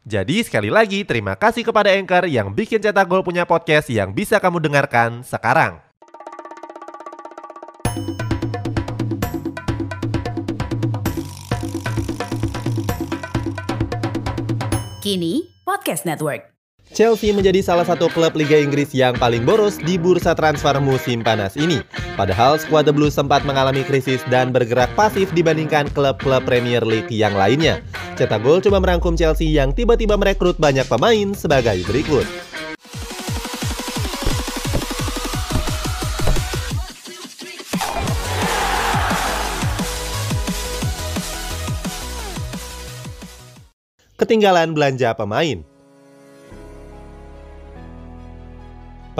Jadi sekali lagi terima kasih kepada Anchor yang bikin Cetak Gol punya podcast yang bisa kamu dengarkan sekarang. Kini Podcast Network. Chelsea menjadi salah satu klub Liga Inggris yang paling boros di bursa transfer musim panas ini. Padahal skuad The Blues sempat mengalami krisis dan bergerak pasif dibandingkan klub-klub Premier League yang lainnya. Cetak Gol coba merangkum Chelsea yang tiba-tiba merekrut banyak pemain sebagai berikut. Ketinggalan belanja pemain.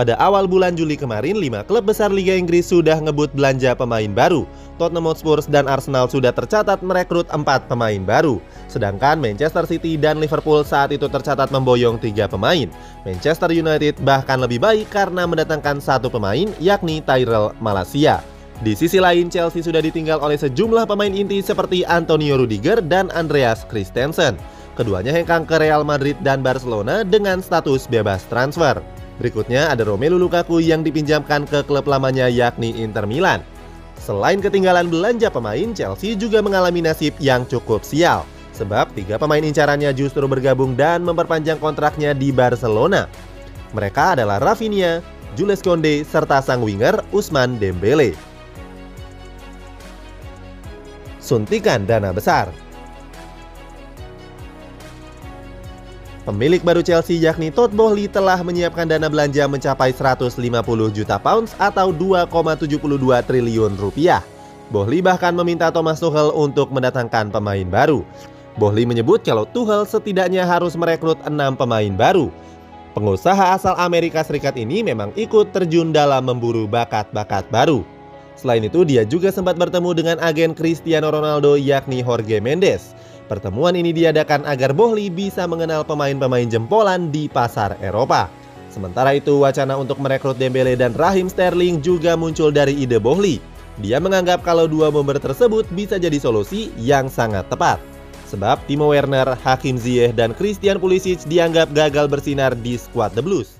Pada awal bulan Juli kemarin, lima klub besar Liga Inggris sudah ngebut belanja pemain baru. Tottenham Hotspur dan Arsenal sudah tercatat merekrut empat pemain baru. Sedangkan Manchester City dan Liverpool saat itu tercatat memboyong tiga pemain. Manchester United bahkan lebih baik karena mendatangkan satu pemain, yakni Tyrell Malasia. Di sisi lain, Chelsea sudah ditinggal oleh sejumlah pemain inti seperti Antonio Rudiger dan Andreas Christensen. Keduanya hengkang ke Real Madrid dan Barcelona dengan status bebas transfer. Berikutnya ada Romelu Lukaku yang dipinjamkan ke klub lamanya yakni Inter Milan. Selain ketinggalan belanja pemain, Chelsea juga mengalami nasib yang cukup sial. Sebab tiga pemain incarannya justru bergabung dan memperpanjang kontraknya di Barcelona. Mereka adalah Rafinha, Jules Konde, serta sang winger Usman Dembele. Suntikan dana besar Pemilik baru Chelsea yakni Todd Boehly telah menyiapkan dana belanja mencapai 150 juta pounds atau 2,72 triliun rupiah. Boehly bahkan meminta Thomas Tuchel untuk mendatangkan pemain baru. Boehly menyebut kalau Tuchel setidaknya harus merekrut 6 pemain baru. Pengusaha asal Amerika Serikat ini memang ikut terjun dalam memburu bakat-bakat baru. Selain itu, dia juga sempat bertemu dengan agen Cristiano Ronaldo yakni Jorge Mendes. Pertemuan ini diadakan agar Bohli bisa mengenal pemain-pemain jempolan di pasar Eropa. Sementara itu, wacana untuk merekrut Dembele dan Rahim Sterling juga muncul dari ide Bohli. Dia menganggap kalau dua bomber tersebut bisa jadi solusi yang sangat tepat. Sebab Timo Werner, Hakim Ziyech, dan Christian Pulisic dianggap gagal bersinar di skuad The Blues.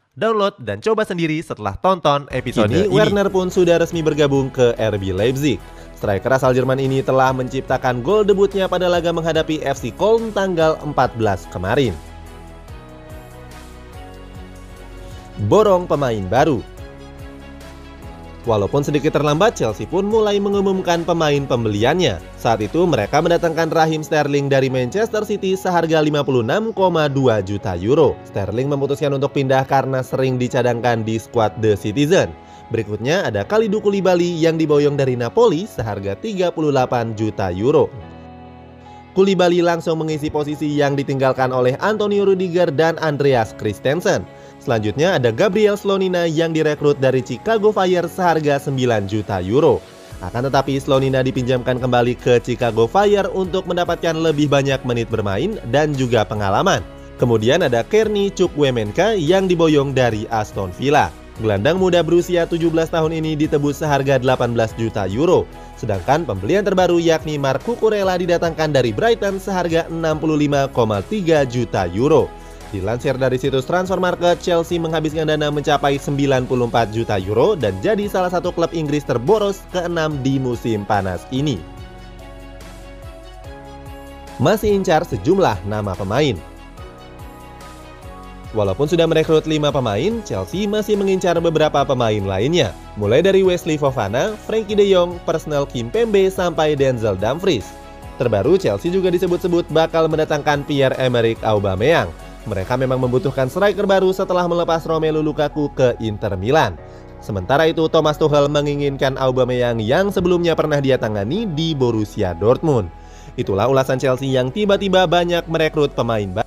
Download dan coba sendiri setelah tonton episode Kini, ini. Werner pun sudah resmi bergabung ke RB Leipzig. Striker asal Jerman ini telah menciptakan gol debutnya pada laga menghadapi FC Köln tanggal 14 kemarin. Borong pemain baru Walaupun sedikit terlambat, Chelsea pun mulai mengumumkan pemain pembeliannya. Saat itu mereka mendatangkan Rahim Sterling dari Manchester City seharga 56,2 juta euro. Sterling memutuskan untuk pindah karena sering dicadangkan di skuad The Citizen. Berikutnya ada Kalidou Koulibaly yang diboyong dari Napoli seharga 38 juta euro. Koulibaly langsung mengisi posisi yang ditinggalkan oleh Antonio Rudiger dan Andreas Christensen. Selanjutnya ada Gabriel Slonina yang direkrut dari Chicago Fire seharga 9 juta euro. Akan tetapi Slonina dipinjamkan kembali ke Chicago Fire untuk mendapatkan lebih banyak menit bermain dan juga pengalaman. Kemudian ada Kearney Chukwuemeka yang diboyong dari Aston Villa. Gelandang muda berusia 17 tahun ini ditebus seharga 18 juta euro. Sedangkan pembelian terbaru yakni Mark Cucurella didatangkan dari Brighton seharga 65,3 juta euro. Dilansir dari situs transfer market, Chelsea menghabiskan dana mencapai 94 juta euro dan jadi salah satu klub Inggris terboros ke-6 di musim panas ini. Masih incar sejumlah nama pemain. Walaupun sudah merekrut 5 pemain, Chelsea masih mengincar beberapa pemain lainnya. Mulai dari Wesley Fofana, Frankie De Jong, Personal Kimpembe, sampai Denzel Dumfries. Terbaru, Chelsea juga disebut-sebut bakal mendatangkan Pierre-Emerick Aubameyang. Mereka memang membutuhkan striker baru setelah melepas Romelu Lukaku ke Inter Milan. Sementara itu, Thomas Tuchel menginginkan Aubameyang yang sebelumnya pernah dia tangani di Borussia Dortmund. Itulah ulasan Chelsea yang tiba-tiba banyak merekrut pemain baru.